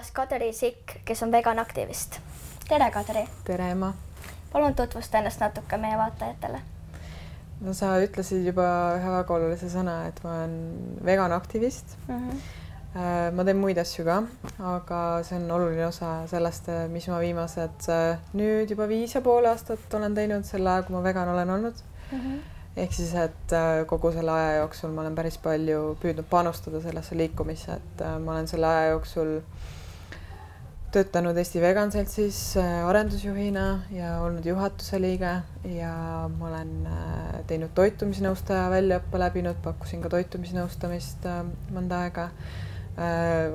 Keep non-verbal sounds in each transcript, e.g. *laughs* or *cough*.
külas Kadri Sikk, kes on veganaktivist. tere, Kadri. tere, Emma. palun tutvusta ennast natuke meie vaatajatele. no sa ütlesid juba ühe väga olulise sõna, et ma olen veganaktivist mm. -hmm. ma teen muid asju ka, aga see on oluline osa sellest, mis ma viimased äh, nüüd juba viis ja pool aastat olen teinud selle aja, kui ma vegan olen olnud mm. -hmm ehk siis, et äh, kogu selle aja jooksul ma olen päris palju püüdnud panustada sellesse liikumisse, et äh, ma olen selle aja jooksul töötanud Eesti Vegan Seltsis äh, arendusjuhina ja olnud juhatuse liige ja ma olen teinud toitumisnõustaja väljaõppe läbinud, pakkusin ka toitumisnõustamist mõnda aega.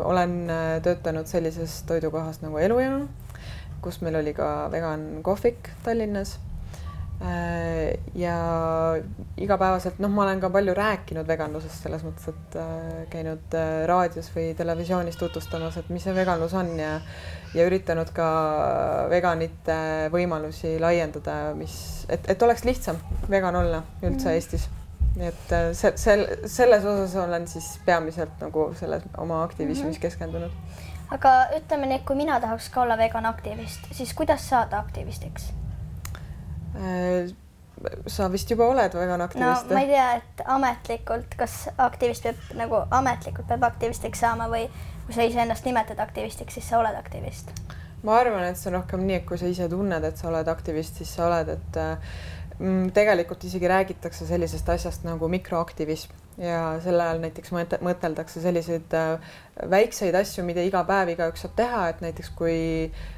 olen töötanud sellises toidukohas nagu Elujõu, kus meil oli ka vegan kohvik Tallinnas Äh, ja igapäevaselt, noh, ma olen ka palju rääkinud veganlusest selles mõttes, et äh, käinud äh, raadios või televisioonis tutvustamas, et mis see veganlus on ja ja üritanud ka veganite võimalusi laiendada, mis, et, et oleks lihtsam vegan olla üldse mm. Eestis. nii et see, sel, selles osas olen siis peamiselt nagu selles oma aktivismis mm -hmm. keskendunud. aga ütleme nii, et kui mina tahaks ka olla vegan aktivist, siis kuidas saada aktivistiks? Äh, sa vist juba oled vegan aktivist? no ma ei tea, et ametlikult, kas aktivist peab nagu ametlikult peab aktivistiks saama või kui sa iseennast nimetad aktivistiks, siis sa oled aktivist? ma arvan, et see on rohkem nii, et kui sa ise tunned, et sa oled aktivist, siis sa oled, et mm, tegelikult isegi räägitakse sellisest asjast nagu mikroaktivism ja sel ajal näiteks mõteldakse selliseid äh, väikseid asju, mida iga päev igaüks saab teha, et näiteks kui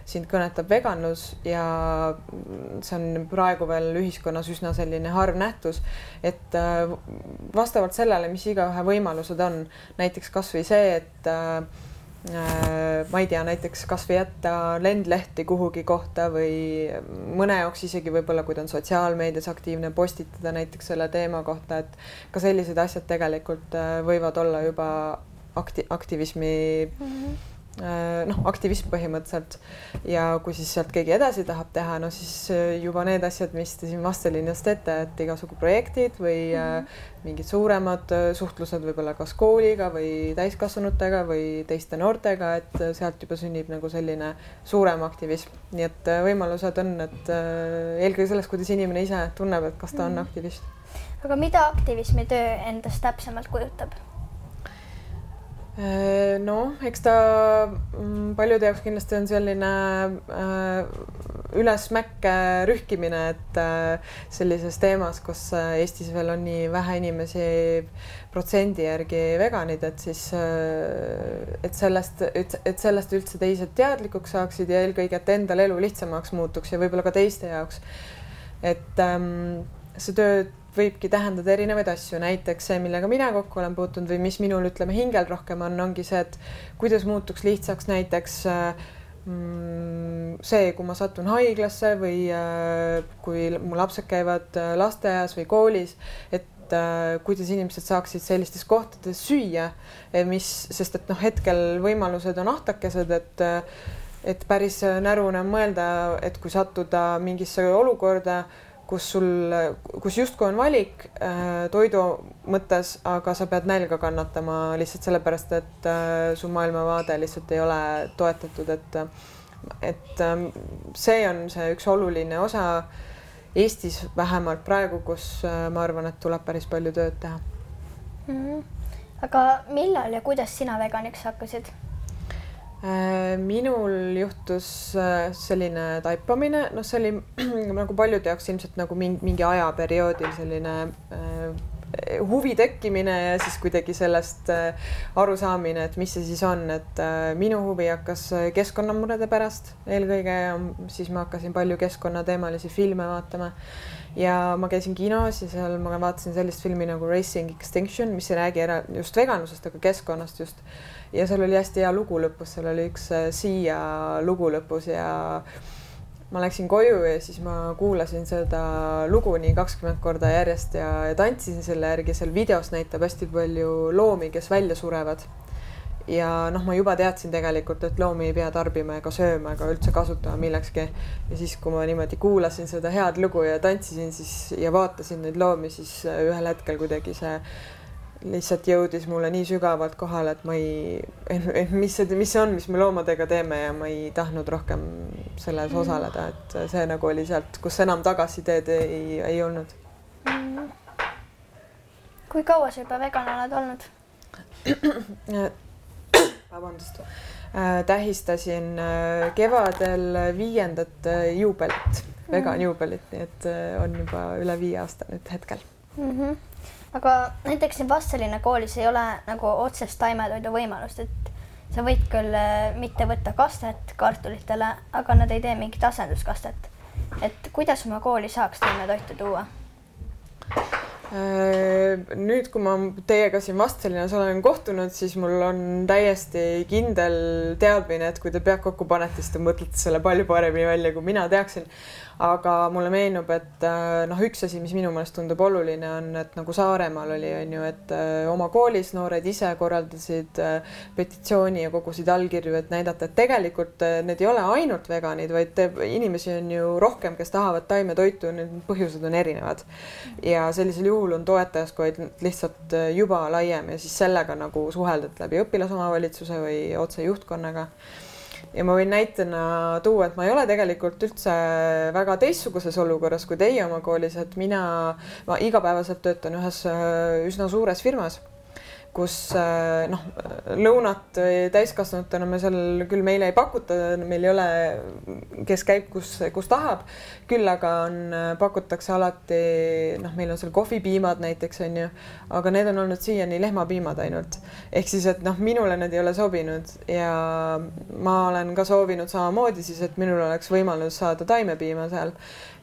sind kõnetab veganlus ja see on praegu veel ühiskonnas üsna selline harv nähtus, et äh, vastavalt sellele, mis igaühe võimalused on, näiteks kasvõi see, et Äh, ma ei tea, näiteks kasvõi jätta lendlehti kuhugi kohta või mõne jaoks isegi võib-olla, kui ta on sotsiaalmeedias aktiivne, postitada näiteks selle teema kohta, et ka sellised asjad tegelikult äh, võivad olla juba akti-, aktivismi mm -hmm Äh, noh, aktivism põhimõtteliselt ja kui siis sealt keegi edasi tahab teha, no siis äh, juba need asjad, mis te siin Vastseliinas teete, et igasugu projektid või mm -hmm. mingid suuremad suhtlused võib-olla kas kooliga või täiskasvanutega või teiste noortega, et sealt juba sünnib nagu selline suurem aktivism, nii et võimalused on, et eelkõige selles, kuidas inimene ise tunneb, et kas ta on mm -hmm. aktivist. aga mida aktivismi töö endast täpsemalt kujutab? Äh, noh, eks ta mm, paljude jaoks kindlasti on selline äh, ülesmäkke rühkimine, et äh, sellises teemas, kus Eestis veel on nii vähe inimesi protsendi järgi veganid, et siis et sellest, et sellest üldse teised teadlikuks saaksid ja eelkõige, et endal elu lihtsamaks muutuks ja võib-olla ka teiste jaoks. et ähm, see töö võibki tähendada erinevaid asju, näiteks see, millega mina kokku olen puutunud või mis minul, ütleme, hingel rohkem on, ongi see, et kuidas muutuks lihtsaks näiteks mm, see, kui ma satun haiglasse või äh, kui mu lapsed käivad äh, lasteaias või koolis, et äh, kuidas inimesed saaksid sellistes kohtades süüa, mis, sest et noh, hetkel võimalused on ahtakesed, et et päris närune on mõelda, et kui sattuda mingisse olukorda kus sul, kus justkui on valik äh, toidu mõttes, aga sa pead nälga kannatama lihtsalt sellepärast, et äh, su maailmavaade lihtsalt ei ole toetatud, et et äh, see on see üks oluline osa Eestis vähemalt praegu, kus äh, ma arvan, et tuleb päris palju tööd teha mm. -hmm. aga millal ja kuidas sina veganiks hakkasid? Äh, minul juhtus äh, selline taipamine, noh, see oli *clears throat* nagu paljude jaoks ilmselt nagu mingi, mingi ajaperioodil selline äh, huvi tekkimine ja siis kuidagi sellest äh, arusaamine, et mis see siis on, et äh, minu huvi hakkas keskkonnamurede pärast. Eelkõige ja siis ma hakkasin palju keskkonnateemalisi filme vaatama. Ja ma käisin kinos ja seal ma vaatasin sellist filmi nagu Racing Extinction, mis ei räägi ära just veganlusest, aga keskkonnast just. Ja seal oli hästi hea lugu lõpus, seal oli üks äh, Siia lugu lõpus ja ma läksin koju ja siis ma kuulasin seda lugu nii kakskümmend korda järjest ja, ja tantsisin selle järgi, seal videos näitab hästi palju loomi, kes välja surevad. ja noh, ma juba teadsin tegelikult, et loomi ei pea tarbima ega sööma ega üldse kasutama millekski. ja siis, kui ma niimoodi kuulasin seda head lugu ja tantsisin siis ja vaatasin neid loomi, siis ühel hetkel kuidagi see lihtsalt jõudis mulle nii sügavalt kohale, et ma ei, mis see, mis see on, mis me loomadega teeme ja ma ei tahtnud rohkem selles mm. osaleda, et see nagu oli sealt, kus enam tagasiteed ei, ei olnud mm.. kui kaua sa juba vegan oled olnud? *coughs* vabandust äh,, tähistasin äh, kevadel viiendat äh, juubelit, vegan mm. juubelit, nii et äh, on juba üle viie aasta nüüd hetkel mm. -hmm aga näiteks siin Vastseliina koolis ei ole nagu otsest taimetoidu võimalust, et sa võid küll äh, mitte võtta kastet kartulitele, aga nad ei tee mingit asenduskastet. et kuidas oma kooli saaks taimetoitu tuua? Äh, nüüd, kui ma teiega siin Vastselinnas olen kohtunud, siis mul on täiesti kindel teadmine, et kui te pead kokku panete, siis te mõtlete selle palju paremini välja, kui mina teaksin aga mulle meenub, et äh, noh, üks asi, mis minu meelest tundub oluline, on, et nagu Saaremaal oli, on ju, et äh, oma koolis noored ise korraldasid petitsiooni ja kogusid allkirju, et näidata, et tegelikult need ei ole ainult veganid, vaid teeb, inimesi on ju rohkem, kes tahavad taimetoitu, need põhjused on erinevad. ja sellisel juhul on toetajaskond lihtsalt juba laiem ja siis sellega nagu suheldad läbi õpilasomavalitsuse või otse juhtkonnaga. Ja ma võin näitena tuua, et ma ei ole tegelikult üldse väga teistsuguses olukorras kui teie oma koolis, et mina, ma igapäevaselt töötan ühes äh, üsna suures firmas kus äh, noh, lõunat täiskasvanutena me seal küll meile ei pakuta, meil ei ole, kes käib, kus, kus tahab. küll aga on, pakutakse alati noh, meil on seal kohvipiimad näiteks on ju, aga need on olnud siiani lehmapiimad ainult. ehk siis, et noh, minule need ei ole sobinud ja ma olen ka soovinud samamoodi siis, et minul oleks võimalus saada taimepiima seal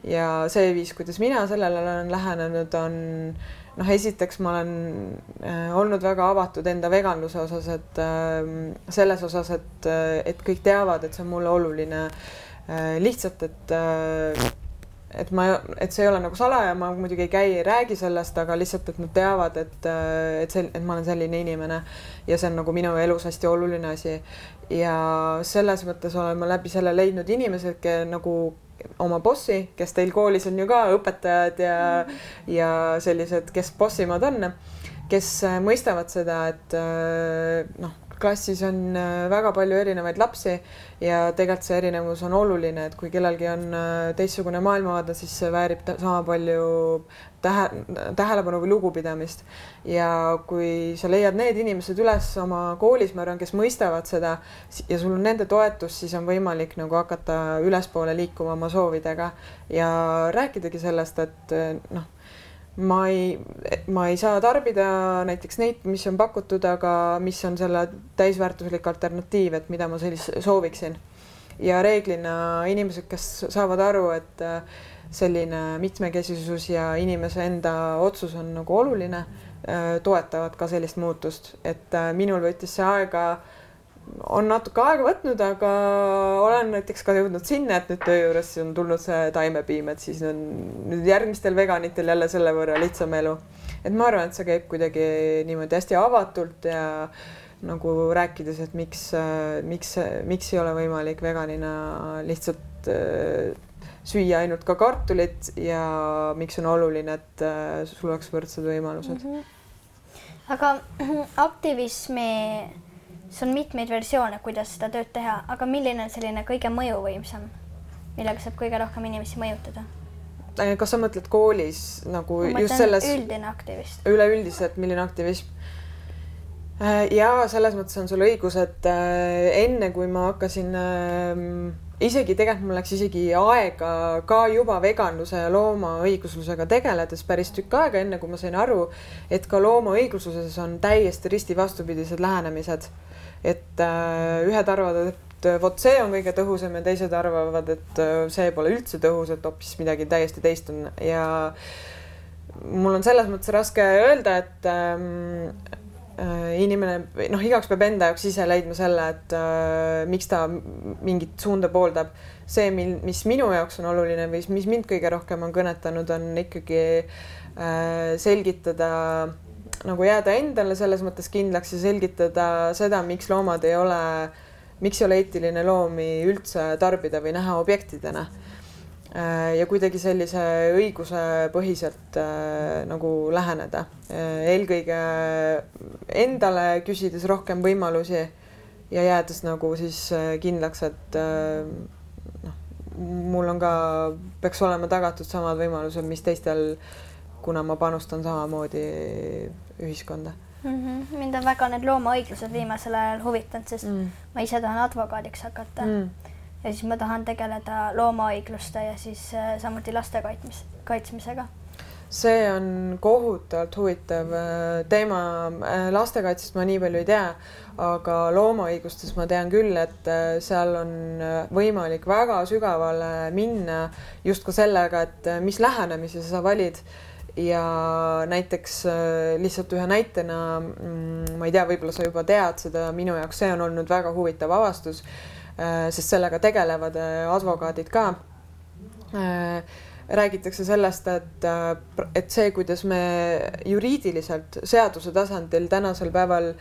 ja see viis, kuidas mina sellele olen lähenenud, on noh, esiteks ma olen äh, olnud väga avatud enda veganluse osas, et äh, selles osas, et, äh, et kõik teavad, et see on mulle oluline äh,. lihtsalt, et et ma, et see ei ole nagu salaja, ma muidugi ei käi, ei räägi sellest, aga lihtsalt, et nad teavad, et, et see, et ma olen selline inimene ja see on nagu minu elus hästi oluline asi. ja selles mõttes olen ma läbi selle leidnud inimesed, nagu oma bossi, kes teil koolis on ju ka õpetajad ja mm., ja sellised, kes bossimad on, kes äh, mõistavad seda, et äh, noh, klassis on äh, väga palju erinevaid lapsi ja tegelikult see erinevus on oluline, et kui kellelgi on teistsugune maailmavaade, siis see väärib sama palju tähe, tähelepanu või lugupidamist. ja kui sa leiad need inimesed üles oma koolis, ma arvan, kes mõistavad seda ja sul on nende toetus, siis on võimalik nagu hakata ülespoole liikuma oma soovidega ja rääkidagi sellest, et noh, ma ei, ma ei saa tarbida näiteks neid, mis on pakutud, aga mis on selle täisväärtuslik alternatiiv, et mida ma sellist sooviksin. ja reeglina inimesed, kes saavad aru, et äh, selline mitmekesisus ja inimese enda otsus on nagu oluline, äh, toetavad ka sellist muutust, et äh, minul võttis see aega, on natuke aega võtnud, aga olen näiteks ka jõudnud sinna, et nüüd töö juures on tulnud see taimepiim, et siis on nüüd järgmistel veganitel jälle selle võrra lihtsam elu. et ma arvan, et see käib kuidagi niimoodi hästi avatult ja nagu rääkides, et miks, äh, miks, miks ei ole võimalik veganina lihtsalt süüa ainult ka kartulit ja miks on oluline, et äh, sul oleks võrdsed võimalused mm. -hmm. aga *clears throat* aktivismi, see on mitmeid versioone, kuidas seda tööd teha, aga milline on selline kõige mõjuvõimsam, millega saab kõige rohkem inimesi mõjutada? Äh, kas sa mõtled koolis nagu ma just selles? üldine aktivism. üleüldiselt, milline aktivism? Äh, ja selles mõttes on sul õigus, et enne kui ma hakkasin ähm, isegi tegelikult mul läks isegi aega ka juba veganluse ja loomaõiguslusega tegeledes päris tükk aega, enne kui ma sain aru, et ka loomaõigusluses on täiesti risti vastupidised lähenemised. et äh, ühed arvavad, et vot see on kõige tõhusam ja teised arvavad, et äh, see pole üldse tõhus, et hoopis midagi täiesti teist on ja mul on selles mõttes raske öelda, et ähm, Äh, inimene või noh, igaüks peab enda jaoks ise leidma selle, et äh, miks ta mingit suunda pooldab. see, mil, mis minu jaoks on oluline või mis mind kõige rohkem on kõnetanud, on ikkagi äh, selgitada nagu jääda endale selles mõttes kindlaks ja selgitada seda, miks loomad ei ole, miks ei ole eetiline loomi üldse tarbida või näha objektidena ja kuidagi sellise õigusepõhiselt nagu läheneda. eelkõige endale küsides rohkem võimalusi ja jäädes nagu siis kindlaks, et noh, mul on ka, peaks olema tagatud samad võimalused, mis teistel, kuna ma panustan samamoodi ühiskonda mm. -hmm. mind on väga need loomaõiglused viimasel ajal huvitanud, sest mm. ma ise tahan advokaadiks hakata mm. ja siis ma tahan tegeleda loomaõigluste ja siis äh, samuti laste kaitsmis, kaitsmisega see on kohutavalt huvitav äh, teema. Äh, lastekaitsest ma nii palju ei tea, aga loomaõigustes ma tean küll, et seal on võimalik väga sügavale minna just ka sellega, et mis lähenemise sa valid ja näiteks äh, lihtsalt ühe näitena, mm, ma ei tea, võib-olla sa juba tead seda, minu jaoks see on olnud väga huvitav avastus, äh, sest sellega tegelevad äh, advokaadid ka. Räägitakse sellest, et, et see, kuidas me juriidiliselt seaduse tasandil tänasel päeval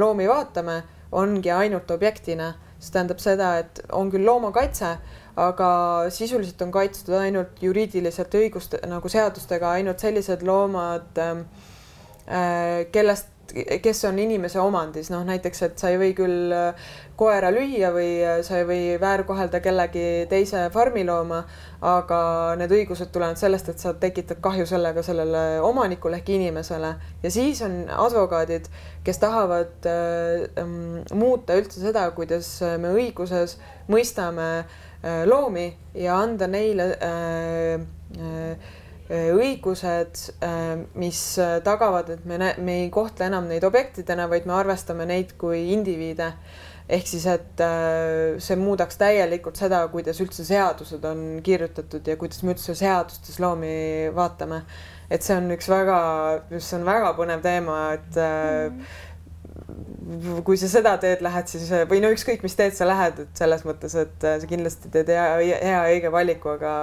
loomi vaatame, ongi ainult objektina, see tähendab seda, et on küll loomakaitse aga sisuliselt on kaitstud ainult juriidiliselt õiguste nagu seadustega ainult sellised loomad, ähm, äh, kellest, kes on inimese omandis, noh näiteks, et sa ei või küll äh, koera lüüa või äh, sa ei või väärkohelda kellegi teise farmilooma, aga need õigused tulevad sellest, et sa tekitad kahju sellega sellele omanikule ehk inimesele. Ja siis on advokaadid, kes tahavad äh, muuta üldse seda, kuidas me õiguses mõistame Äh, loomi ja anda neile äh, äh, õigused, mis tagavad, et me, me ei kohtle enam neid objektidena, vaid me arvestame neid kui indiviide. ehk siis, et see muudaks täielikult seda, kuidas üldse seadused on kirjutatud ja kuidas me üldse seadustes loomi vaatame. et see on üks väga, see on väga põnev teema, et mm -hmm kui sa seda teed lähed, siis või no ükskõik, mis teed sa lähed, et selles mõttes, et sa kindlasti teed hea, hea õige valiku, aga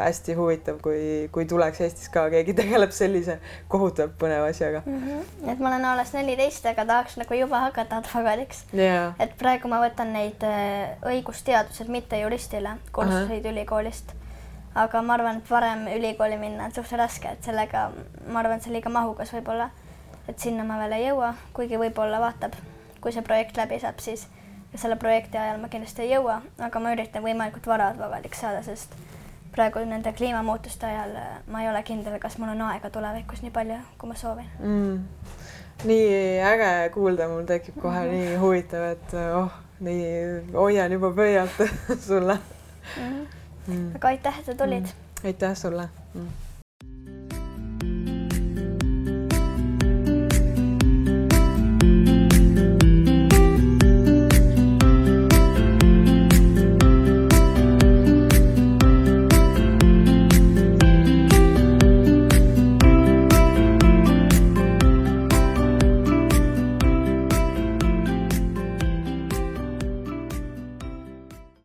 hästi huvitav, kui, kui tuleks Eestis ka keegi tegeleb sellise kohutavalt põneva asjaga. Mm. -hmm. et ma olen alles neliteist, aga tahaks nagu juba hakata advokaadiks. Yeah.. et praegu ma võtan neid äh, õigusteadused mitte juristile kursuseid ülikoolist. Aga ma arvan, et varem ülikooli minna on suhteliselt raske, et sellega ma arvan, et see liiga mahukas võib-olla et sinna ma veel ei jõua, kuigi võib-olla vaatab, kui see projekt läbi saab, siis selle projekti ajal ma kindlasti ei jõua, aga ma üritan võimalikult vara advokaadiks saada, sest praegu nende kliimamuutuste ajal äh, ma ei ole kindel, kas mul on aega tulevikus nii palju, kui ma soovin mm.. nii äge kuulda, mul tekib kohe mm -hmm. nii huvitav, et oh, nii hoian juba pöialt *laughs* sulle mm. -hmm. Mm. aga aitäh, et sa tulid mm.. aitäh sulle mm..